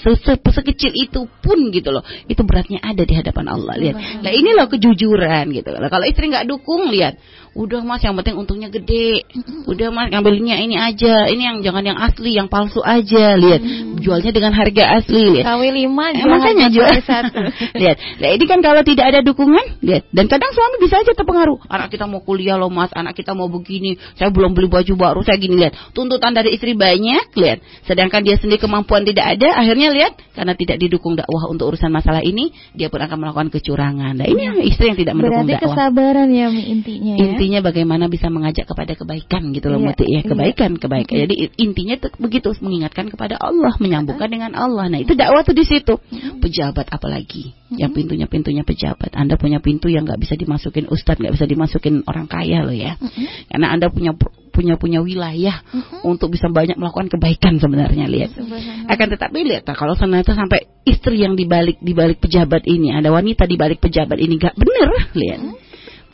Sekecil itu pun gitu loh loh itu beratnya ada di hadapan Allah lihat. Nah ini loh kejujuran gitu. Kalau istri nggak dukung lihat. Udah mas yang penting untungnya gede. Udah mas ngambilnya ini aja ini yang jangan yang asli yang palsu aja lihat. Hmm. Jualnya dengan harga asli lihat. KW lima eh, makanya jual. satu. Lihat. Nah ini kan kalau tidak ada dukungan lihat. Dan kadang suami bisa aja terpengaruh. Anak kita mau kuliah loh mas. Anak kita mau begini. Saya belum beli baju baru saya gini lihat. Tuntutan dari istri banyak lihat. Sedangkan dia sendiri kemampuan tidak ada akhirnya lihat. Karena tidak didukung dakwah untuk urusan masalah ini dia pun akan melakukan kecurangan. Nah ini yang istri yang tidak mendukung Berarti dakwah. kesabaran ya intinya ya. Intinya bagaimana bisa mengajak kepada kebaikan gitu loh iya, Muti ya. iya. kebaikan iya. kebaikan jadi intinya begitu mengingatkan kepada Allah menyambungkan dengan Allah. Nah itu dakwah tuh di situ. Pejabat apalagi? Yang pintunya pintunya pejabat. Anda punya pintu yang nggak bisa dimasukin ustadz, nggak bisa dimasukin orang kaya loh ya. Karena Anda punya punya punya wilayah untuk bisa banyak melakukan kebaikan sebenarnya lihat. Akan tetapi lihat kalau ternyata sampai istri yang dibalik dibalik pejabat ini, ada wanita dibalik pejabat ini nggak bener lihat.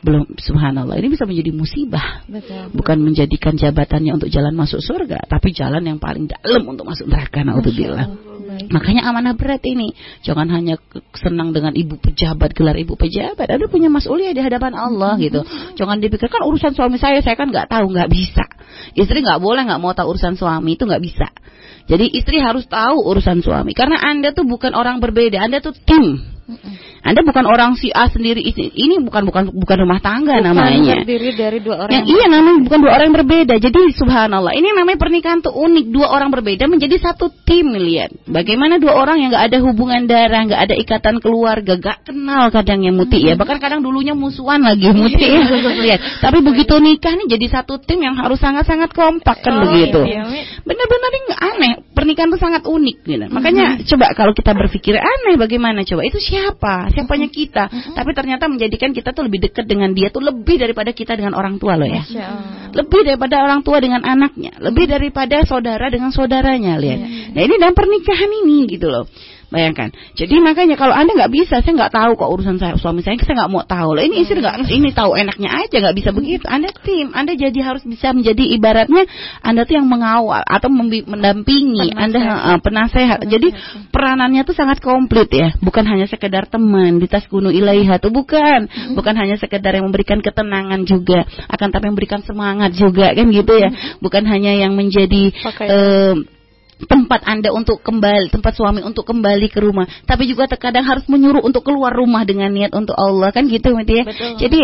Belum subhanallah ini bisa menjadi musibah. Betul. Bukan menjadikan jabatannya untuk jalan masuk surga, tapi jalan yang paling dalam untuk masuk neraka. Naudzubillah. Makanya amanah berat ini. Jangan hanya senang dengan ibu pejabat, gelar ibu pejabat. Ada punya mas'uliyah di hadapan Allah gitu. Jangan dipikirkan urusan suami saya, saya kan nggak tahu, nggak bisa. Istri nggak boleh nggak mau tahu urusan suami itu nggak bisa. Jadi istri harus tahu urusan suami. Karena anda tuh bukan orang berbeda, anda tuh tim. Anda bukan orang si A sendiri ini bukan bukan bukan rumah tangga bukan namanya. terdiri dari dua orang. Yang iya namanya bukan dua orang yang berbeda. Jadi subhanallah ini namanya pernikahan tuh unik. Dua orang berbeda menjadi satu tim lihat. Bagaimana dua orang yang nggak ada hubungan darah, nggak ada ikatan keluarga, gak kenal kadang yang muti ya. Bahkan kadang dulunya musuhan lagi muti ya. lihat. Tapi begitu nikah nih jadi satu tim yang harus sangat-sangat kompak kan Oh, begitu. iya, Mi. Benar-benar ini aneh. Pernikahan tuh sangat unik gitu. Makanya coba kalau kita berpikir aneh bagaimana coba itu siapa? Siapanya kita? Tapi ternyata menjadikan kita tuh lebih dekat dengan dia tuh lebih daripada kita dengan orang tua loh ya. Lebih daripada orang tua dengan anaknya, lebih daripada saudara dengan saudaranya lihat. Iya. Nah ini dalam pernikahan ini gitu loh. Bayangkan. Jadi makanya kalau anda nggak bisa, saya nggak tahu kok urusan saya suami saya, saya nggak mau tahu. Loh ini istri nggak, ini tahu enaknya aja nggak bisa begitu. Anda tim, anda jadi harus bisa menjadi ibaratnya anda tuh yang mengawal atau mendampingi, anda uh, penasehat. Jadi peranannya tuh sangat komplit ya, bukan hanya sekedar teman di tas gunung ilaiha tuh bukan, bukan hanya sekedar yang memberikan ketenangan juga, akan tapi memberikan semangat juga kan gitu ya, bukan hanya yang menjadi Pakai- eh, tempat Anda untuk kembali, tempat suami untuk kembali ke rumah, tapi juga terkadang harus menyuruh untuk keluar rumah dengan niat untuk Allah kan gitu Mati ya. Betul. Jadi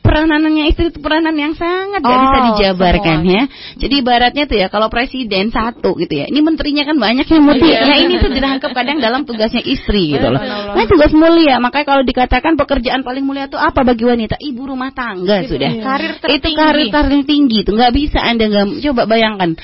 peranannya istri itu peranan yang sangat gak Oh, bisa dijabarkan semua. ya. Jadi ibaratnya tuh ya kalau presiden satu gitu ya, ini menterinya kan banyak yang Mati. Iya. Nah ini tuh dirangkap kadang dalam tugasnya istri gitu loh. Nah tugas mulia, makanya kalau dikatakan pekerjaan paling mulia itu apa bagi wanita? Ibu rumah tangga sudah. Karir Itu tertinggi. karir paling tinggi tuh nggak bisa anda nggak coba bayangkan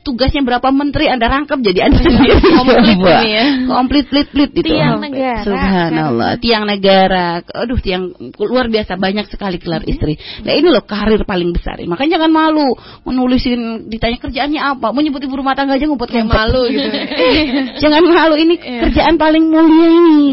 tugasnya berapa menteri anda rangkap jadi anda sendiri Komplit coba. ini ya. komplit plit plit gitu Tiang negara. subhanallah tiang negara aduh tiang luar biasa banyak sekali kelar istri nah ini loh karir paling besar makanya jangan malu menulisin ditanya kerjaannya apa menyebut ibu rumah tangga aja ngumpet Kayak malu gitu. jangan malu ini Iya. kerjaan paling mulia ini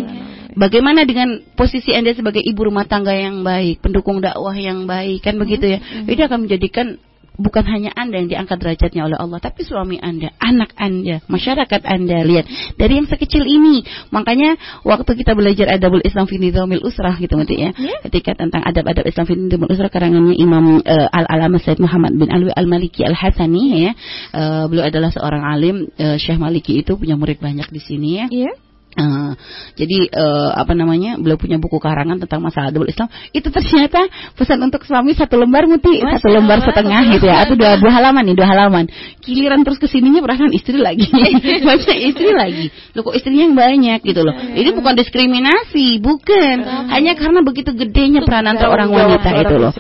Bagaimana dengan posisi Anda sebagai ibu rumah tangga yang baik, pendukung dakwah yang baik, kan begitu ya? Itu akan menjadikan bukan hanya Anda yang diangkat derajatnya oleh Allah, tapi suami Anda, anak Anda, masyarakat Anda. Lihat, dari yang sekecil ini. Makanya waktu kita belajar adabul Islam fi nizamil usrah gitu nanti ya. Ketika tentang adab-adab Islam fi nizamil usrah karangannya Imam eh, Al-Alamah Said Muhammad bin Alwi Al-Maliki Al-Hasani ya. Eh, beliau adalah seorang alim eh, Syekh Maliki itu punya murid banyak di sini ya. Iya. Eh, jadi eh, apa namanya beliau punya buku karangan tentang masalah adabul Islam. Itu ternyata pesan untuk suami satu lembar muti. Masya satu lembar Allah. setengah gitu ya. Atau dua, dua halaman nih dua halaman. Giliran terus ke sininya perasaan istri lagi. Baca istri lagi. Lo kok istrinya yang banyak gitu loh. Ini bukan diskriminasi bukan. Hanya karena begitu gedenya peranan seorang wanita itu loh.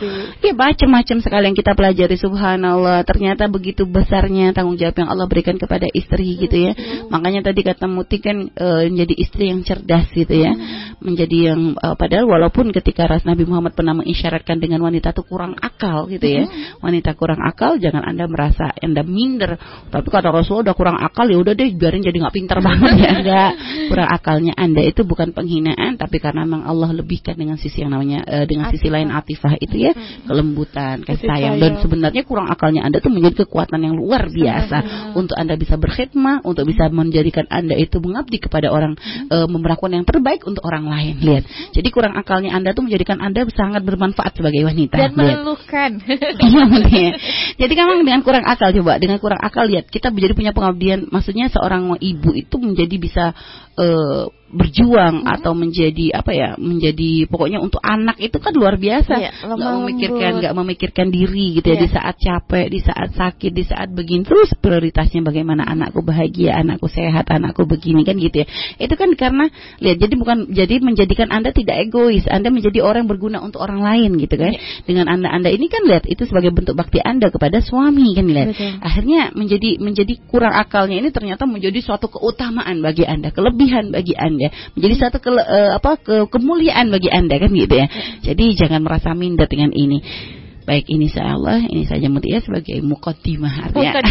ya macam-macam sekali yang kita pelajari subhanallah. Ternyata begitu besarnya tanggung jawab yang Allah berikan kepada istri gitu ya. Makanya tadi kata Muti kan eh, menjadi istri yang cerdas gitu ya. Menjadi yang eh, padahal walaupun ketika Ras Nabi Muhammad pernah mengisyaratkan dengan wanita itu kurang akal gitu ya. Wanita kurang akal jangan anda merasa anda minder. Tapi kata Rasul udah kurang akal ya udah deh biarin jadi nggak pintar banget. Ya enggak. Kurang akalnya anda itu bukan penghinaan tapi karena memang Allah lebihkan dengan sisi yang namanya eh, dengan sisi lain atifah. itu ya. Kelembutan kasih sayang. dan sebenarnya kurang akalnya anda tuh menjadi kekuatan yang luar biasa. Untuk anda bisa berkhidmah untuk bisa menjadikan anda itu mengabdi kepada orang eh, memperlakukan yang terbaik untuk orang lain. Lihat. Jadi kurang akalnya anda tuh menjadikan anda sangat bermanfaat sebagai wanita. Dan meluluhkan. Iya. Jadi memang dengan kurang akal coba, dengan kurang akal lihat. Kita menjadi punya pengabdian. Maksudnya seorang ibu itu menjadi bisa eh, berjuang atau menjadi apa ya, menjadi pokoknya untuk anak itu kan luar biasa. Lemah Nggak memikirkan, nggak memikirkan diri gitu ya Iya. di saat capek, di saat sakit, di saat begini. Terus prioritasnya bagaimana anakku bahagia, anakku sehat, anakku begini kan gitu ya. Itu kan karena lihat jadi bukan jadi menjadikan anda tidak egois, anda menjadi orang yang berguna untuk orang lain gitu kan. Dengan anda anda ini kan lihat itu sebagai bentuk bakti anda kepada suami kan lihat. Betul. Akhirnya menjadi menjadi kurang akalnya ini ternyata menjadi suatu keutamaan bagi anda, kelebihan bagi anda ya. Menjadi satu ke, uh, apa ke, kemuliaan bagi anda kan gitu ya. Jadi jangan merasa minder dengan ini. Baik ini Allah ini saja Mutia sebagai mukaddimah artinya.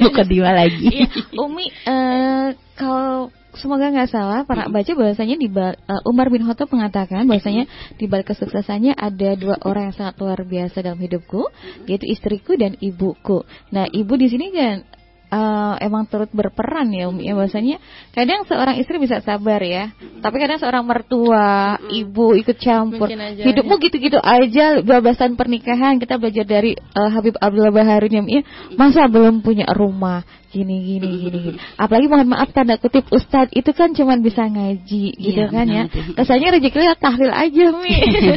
Mukaddimah lagi. Ya, Umi uh, kalau semoga nggak salah para baca bahwasanya di uh, Umar bin Khattab mengatakan bahwasanya di balik kesuksesannya ada dua orang yang sangat luar biasa dalam hidupku yaitu istriku dan ibuku. Nah, ibu di sini kan uh, emang turut berperan ya Umi ya bahwasanya kadang seorang istri bisa sabar ya tapi kadang seorang mertua ibu ikut campur. Aja, hidupmu ya. gitu-gitu aja bebasan pernikahan kita belajar dari uh, Habib Abdullah Baharun ya. Ya masa belum punya rumah? Gini gini gini gini. Apalagi mohon maaf tanda kutip Ustadz itu kan cuma bisa ngaji iya, gitu kan ya. Kesannya rezeki tahlil aja Mi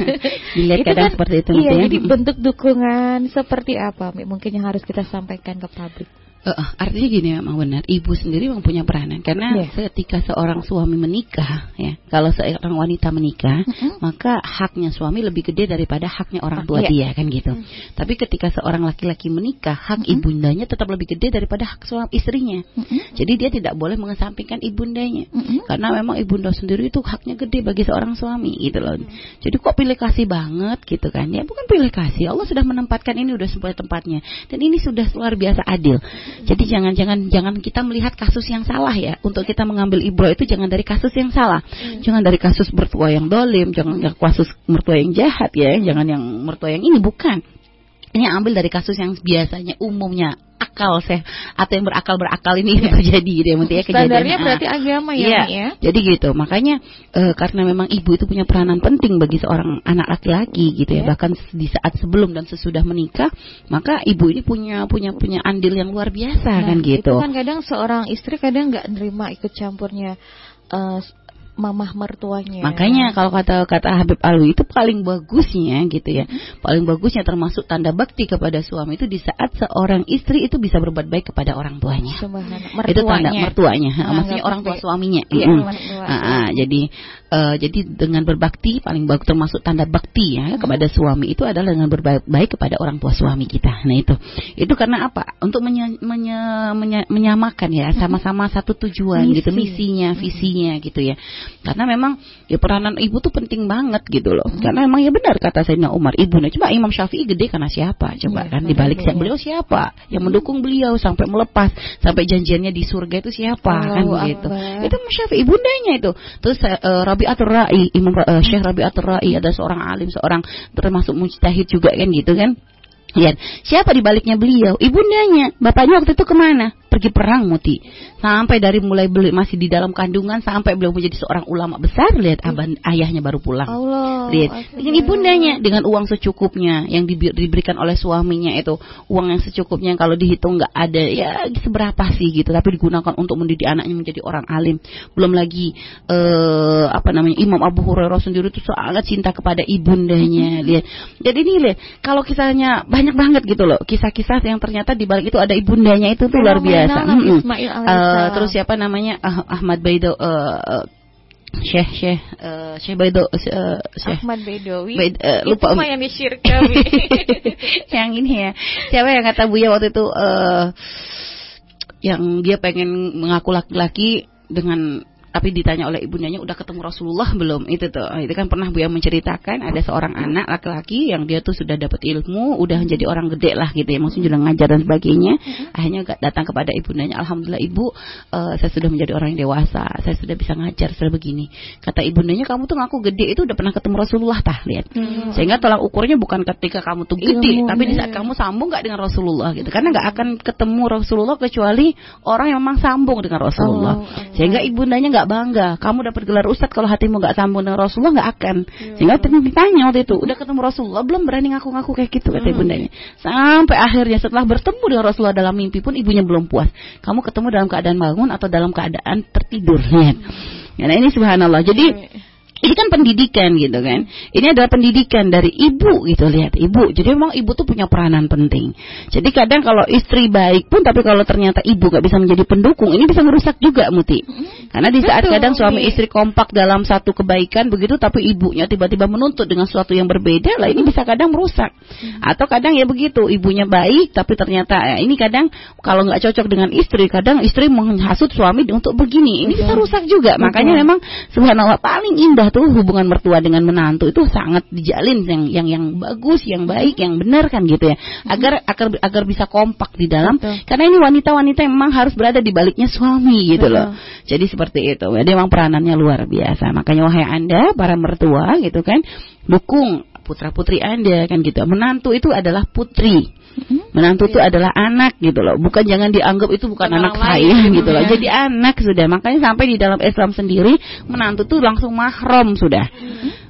dilihat kadang kan, seperti itu iya ya. jadi bentuk dukungan seperti apa Mi mungkin yang harus kita sampaikan ke publik Uh, artinya gini memang benar, ibu sendiri memang punya peranan karena yeah. ketika seorang suami menikah, ya, kalau seorang wanita menikah, mm -hmm. maka haknya suami lebih gede daripada haknya orang tua yeah. dia kan gitu. Mm -hmm. Tapi ketika seorang laki-laki menikah, hak mm -hmm. ibundanya tetap lebih gede daripada hak suami istrinya. Mm -hmm. Jadi dia tidak boleh mengesampingkan ibundanya, mm -hmm. karena memang ibunda sendiri itu haknya gede bagi seorang suami gitu loh. Mm -hmm. Jadi kok pilih kasih banget gitu kan? Ya bukan pilih kasih, Allah sudah menempatkan ini udah sesuai tempatnya dan ini sudah luar biasa adil. Jadi jangan-jangan jangan kita melihat kasus yang salah ya. Untuk kita mengambil ibro itu jangan dari kasus yang salah. Hmm. Jangan dari kasus mertua yang dolim, jangan dari kasus mertua yang jahat ya, jangan yang mertua yang ini bukan. Ini ambil dari kasus yang biasanya umumnya akal seh atau yang berakal berakal ini ya. terjadi gitu ya ya Standarnya berarti agama ya, ya. ya. Jadi gitu. Makanya e, karena memang ibu itu punya peranan penting bagi seorang anak laki-laki gitu ya. ya. Bahkan di saat sebelum dan sesudah menikah, maka ibu ini punya punya punya andil yang luar biasa nah, kan gitu. Itu kan kadang seorang istri kadang nggak nerima ikut campurnya uh, mamah mertuanya. Makanya kalau kata kata Habib Alwi itu paling bagusnya gitu ya. Hmm. Paling bagusnya termasuk tanda bakti kepada suami itu di saat seorang istri itu bisa berbuat baik kepada orang tuanya. Itu tanda mertuanya. Nah, Maksudnya orang tua suaminya. Iya, mm. nah, jadi uh, jadi dengan berbakti paling bagus termasuk tanda bakti ya hmm. kepada suami itu adalah dengan berbaik baik kepada orang tua suami kita. Nah itu. Itu karena apa? Untuk menye, menye, menye, menyamakan ya sama-sama satu tujuan Misi. gitu misinya, visinya gitu ya. Karena memang ya peranan ibu tuh penting banget gitu loh. Hmm. Karena memang ya benar kata Sayyidina Umar, ibunya coba Imam Syafi'i gede karena siapa? Coba ya, kan dibalik ya. beliau siapa? Yang mendukung beliau sampai melepas, sampai janjiannya di surga itu siapa? Oh, kan gitu. Itu Syafi'i ibundanya itu. Terus uh, Rabi'atul Ra'i, Imam uh, Syekh Rabi'atul Ra'i ada seorang alim, seorang termasuk mujtahid juga kan gitu kan. Lihat, siapa di baliknya beliau? Ibundanya. Bapaknya waktu itu ke mana? Pergi perang Muti. Sampai dari mulai beli masih di dalam kandungan sampai beliau menjadi seorang ulama besar, lihat aban, ayahnya baru pulang. Allah. Lihat, dengan ibundanya dengan uang secukupnya yang diberikan oleh suaminya itu, uang yang secukupnya yang kalau dihitung nggak ada ya seberapa sih gitu, tapi digunakan untuk mendidik anaknya menjadi orang alim. Belum lagi eh, apa namanya Imam Abu Hurairah sendiri itu sangat cinta kepada ibundanya, lihat. Jadi ini lihat, kalau kisahnya banyak banget gitu loh, kisah-kisah yang ternyata di balik itu ada ibundanya itu tuh luar biasa biasa. Hmm. Uh, terus siapa namanya? Ah, Ahmad Baido uh, Syekh Syekh uh, Syekh Baido uh, Syekh. Ahmad Baidowi? Baid, uh, lupa. itu yang disyirka yang ini ya. Siapa yang kata Buya waktu itu uh, yang dia pengen mengaku laki-laki dengan tapi ditanya oleh ibundanya udah ketemu Rasulullah belum? Itu tuh. Itu kan pernah Bu yang menceritakan ada seorang anak laki-laki yang dia tuh sudah dapat ilmu udah menjadi orang gede lah gitu ya maksudnya sudah ngajar dan sebagainya. Akhirnya datang kepada ibundanya Alhamdulillah ibu uh, saya sudah menjadi orang yang dewasa saya sudah bisa ngajar sudah begini. Kata ibundanya kamu tuh ngaku gede itu udah pernah ketemu Rasulullah tah lihat. Hmm. sehingga tolak ukurnya bukan ketika kamu tuh gede Ilmu, tapi di saat kamu sambung nggak dengan Rasulullah gitu. Karena nggak akan ketemu Rasulullah kecuali orang yang memang sambung dengan Rasulullah. Oh, sehingga ibundanya nggak nggak bangga. Kamu dapat gelar ustad kalau hatimu nggak sambung dengan Rasulullah nggak akan. Ya. Sehingga ditanya waktu itu, udah ketemu Rasulullah belum berani ngaku-ngaku kayak gitu kata hmm. ibundanya. Sampai akhirnya setelah bertemu dengan Rasulullah dalam mimpi pun ibunya belum puas. Kamu ketemu dalam keadaan bangun atau dalam keadaan tertidur. Lihat. Ya, nah ini subhanallah. Jadi ini kan pendidikan gitu kan. Ini adalah pendidikan dari ibu gitu lihat ibu. Jadi memang ibu tuh punya peranan penting. Jadi kadang kalau istri baik pun tapi kalau ternyata ibu gak bisa menjadi pendukung ini bisa merusak juga muti. Karena di saat Betul, kadang suami istri kompak dalam satu kebaikan begitu tapi ibunya tiba-tiba menuntut dengan sesuatu yang berbeda lah ini bisa kadang merusak. Atau kadang ya begitu ibunya baik tapi ternyata ya, ini kadang kalau nggak cocok dengan istri kadang istri menghasut suami untuk begini ini bisa rusak juga. Makanya memang subhanallah paling indah tuh hubungan mertua dengan menantu itu sangat dijalin yang yang yang bagus, yang baik, yang benar kan gitu ya. Agar agar agar bisa kompak di dalam Betul. karena ini wanita-wanita yang memang harus berada di baliknya suami gitu Betul. loh. Jadi seperti itu. Jadi memang peranannya luar biasa. Makanya wahai Anda para mertua gitu kan, dukung putra-putri Anda kan gitu. Menantu itu adalah putri. Mm-hmm. Menantu itu adalah anak gitu loh. Bukan jangan dianggap itu bukan anak saya gitu loh. Jadi anak sudah. Makanya sampai di dalam Islam sendiri menantu itu langsung mahram sudah.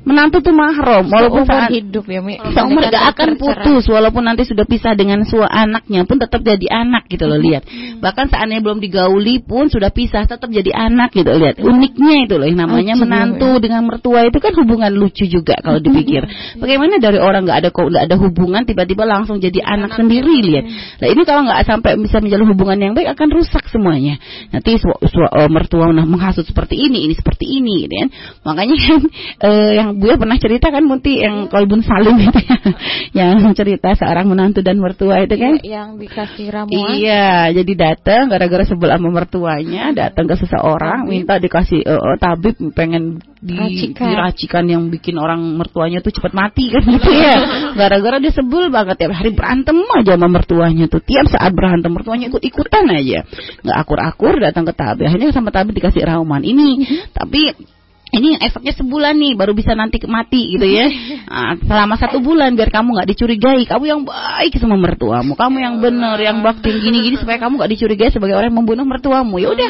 Menantu tuh mahram walaupun saat hidup ya Mi. Seumur gak akan putus walaupun nanti sudah pisah dengan sua anaknya pun tetap jadi anak gitu loh lihat. Hmm. Bahkan seandainya belum digauli pun sudah pisah tetap jadi anak gitu lihat. Uniknya itu loh yang namanya menantu dengan mertua itu kan hubungan lucu juga kalau dipikir. Bagaimana dari orang nggak ada kok nggak ada hubungan tiba-tiba langsung jadi anak, sendiri lihat. Nah ini kalau nggak sampai bisa menjalin hubungan yang baik akan rusak semuanya. Nanti su, su, uh, mertua menghasut seperti ini, ini seperti ini gitu kan. Makanya uh, yang Buya pernah cerita kan Munti yang Kolbun Salim itu ya, yang cerita seorang menantu dan mertua itu kan. Ya, yang dikasih ramuan. Iya jadi datang gara-gara sebel sama mertuanya datang ke seseorang tabib. minta dikasih uh, uh, tabib pengen di, Racikan. diracikan yang bikin orang mertuanya tuh cepat mati kan gitu ya. Gara-gara dia sebel banget tiap hari berantem aja sama mertuanya tuh. Tiap saat berantem mertuanya ikut ikutan aja. Nggak akur-akur datang ke tabib akhirnya sama tabib dikasih ramuan ini mm-hmm. tapi ini efeknya sebulan nih baru bisa nanti mati gitu ya. Nah, selama satu bulan biar kamu nggak dicurigai. Kamu yang baik sama mertuamu. Kamu yang benar yang bakti gini gini supaya kamu nggak dicurigai sebagai orang yang membunuh mertuamu. Ya udah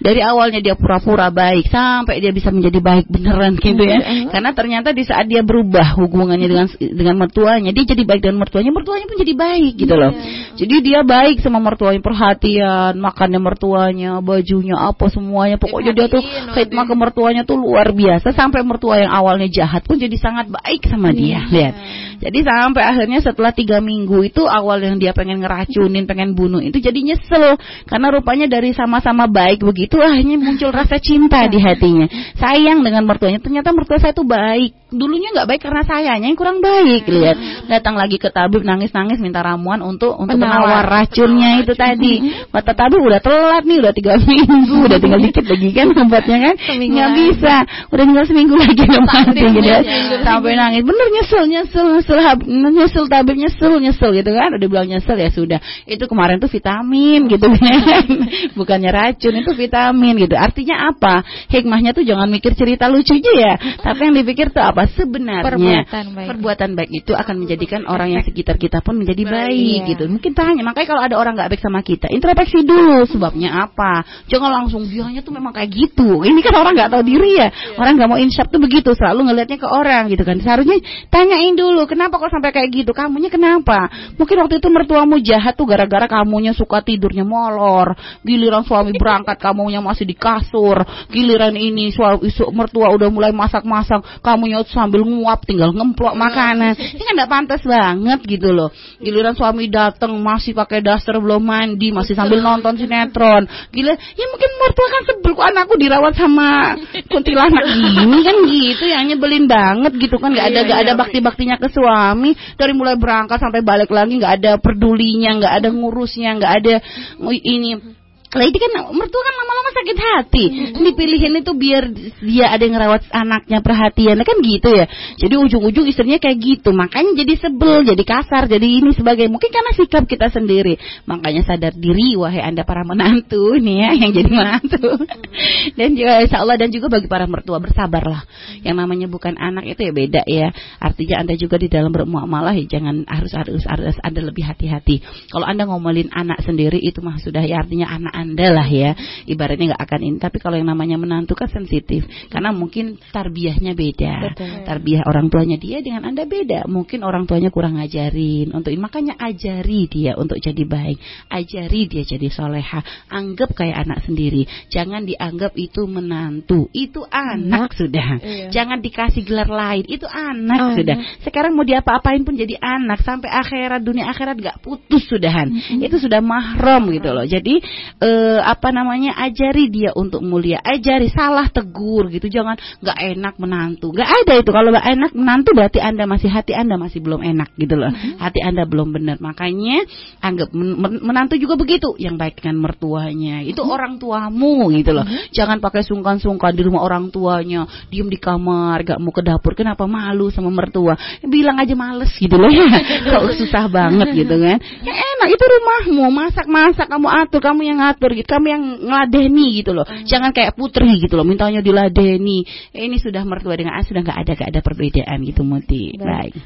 dari awalnya dia pura-pura baik sampai dia bisa menjadi baik beneran gitu ya. Karena ternyata di saat dia berubah hubungannya dengan dengan mertuanya, dia jadi baik dengan mertuanya, mertuanya pun jadi baik gitu loh. Iya. Jadi dia baik sama mertuanya, perhatian, makannya mertuanya, bajunya apa semuanya, pokoknya dia tuh khidmat ke mertuanya tuh luar biasa sampai mertua yang awalnya jahat pun jadi sangat baik sama dia. Iya. Lihat. Jadi sampai akhirnya setelah tiga minggu itu awal yang dia pengen ngeracunin, pengen bunuh itu jadi nyesel karena rupanya dari sama-sama baik begitu akhirnya muncul rasa cinta di hatinya. Sayang dengan mertuanya. Ternyata mertua saya itu baik. Dulunya nggak baik karena sayanya yang kurang baik. Lihat, datang lagi ke tabib nangis-nangis minta ramuan untuk untuk menawar racunnya itu tadi. Mata tabib udah telat nih, udah tiga minggu, udah tinggal dikit lagi kan obatnya kan. Nggak bisa, udah tinggal seminggu lagi udah mati gitu. Sampai nangis, bener nyesel, nyesel, nyesel nyesel nyesel tabib nyesel nyesel gitu kan. Udah bilang nyesel ya sudah. Itu kemarin tuh vitamin gitu kan. Bukannya racun itu vitamin gitu. Artinya apa? Hikmahnya tuh jangan mikir cerita lucu aja ya. Tapi yang dipikir tuh apa sebenarnya perbuatan baik, perbuatan baik itu akan menjadikan orang yang sekitar kita pun menjadi baik iya. gitu mungkin tanya makanya kalau ada orang nggak baik sama kita introspeksi dulu sebabnya apa jangan langsung dianya tuh memang kayak gitu ini kan orang nggak tahu diri ya iya. orang nggak mau insyaf tuh begitu selalu ngelihatnya ke orang gitu kan seharusnya tanyain dulu kenapa kok sampai kayak gitu? Kamunya kenapa? Mungkin waktu itu mertuamu jahat tuh gara-gara kamunya suka tidurnya molor. Giliran suami berangkat kamunya masih di kasur. Giliran ini suami mertua udah mulai masak-masak, kamunya sambil nguap tinggal ngemplok makanan. Ini kan gak pantas banget gitu loh. Giliran suami datang masih pakai daster belum mandi, masih sambil nonton sinetron. Gila, ya mungkin mertua kan sebel kok anakku dirawat sama kuntilanak gini kan gitu yang nyebelin banget gitu kan gak ada iya, gak ada iya. bakti-baktinya ke suami suami dari mulai berangkat sampai balik lagi nggak ada pedulinya, nggak ada ngurusnya, nggak ada ini lah itu kan mertua kan lama-lama sakit hati. Dipilihin itu biar dia ada yang ngerawat anaknya perhatian kan gitu ya. Jadi ujung-ujung istrinya kayak gitu. Makanya jadi sebel, jadi kasar, jadi ini sebagai mungkin karena sikap kita sendiri. Makanya sadar diri wahai Anda para menantu nih ya yang jadi menantu. dan juga insya Allah dan juga bagi para mertua bersabarlah. Yang namanya bukan anak itu ya beda ya. Artinya Anda juga di dalam bermuamalah ya jangan harus harus harus Anda lebih hati-hati. Kalau Anda ngomelin anak sendiri itu mah sudah ya artinya anak anda lah ya. Ibaratnya nggak akan ini. Tapi kalau yang namanya menantu kan sensitif. Karena mungkin tarbiyahnya beda. Betul. tarbiyah orang tuanya dia dengan anda beda. Mungkin orang tuanya kurang ngajarin untuk makanya ajari dia untuk jadi baik. Ajari dia jadi soleha. Anggap kayak anak sendiri. Jangan dianggap itu menantu. Itu anak sudah. Iya. jangan dikasih gelar lain. Itu anak Anak. sudah. Sekarang mau diapa-apain pun jadi anak. Sampai akhirat dunia akhirat nggak putus sudahan. Itu sudah mahram gitu loh. Jadi eh, apa namanya ajari dia untuk mulia. Ajari salah tegur gitu. Jangan nggak enak menantu. Nggak ada itu. Kalau nggak enak menantu berarti anda masih hati anda masih belum enak gitu loh. Hati anda belum benar. Makanya anggap men- men- menantu juga begitu. Yang baik dengan mertuanya. Itu orang tuamu gitu loh. Jangan pakai sungkan-sungkan di rumah orang tuanya. Diem di kamar gak mau ke dapur. Kenapa malu sama mertua? Bilang aja males gitu loh. Ya kok susah banget gitu kan. Ya enak. Itu rumahmu. Masak-masak kamu atur. Kamu yang ngatur gitu kamu yang ngeladeni gitu loh. Jangan kayak putri gitu loh mintanya diladeni. Eh, ini sudah mertua dengan ah, sudah nggak ada gak ada perbedaan gitu muti. Baik. baik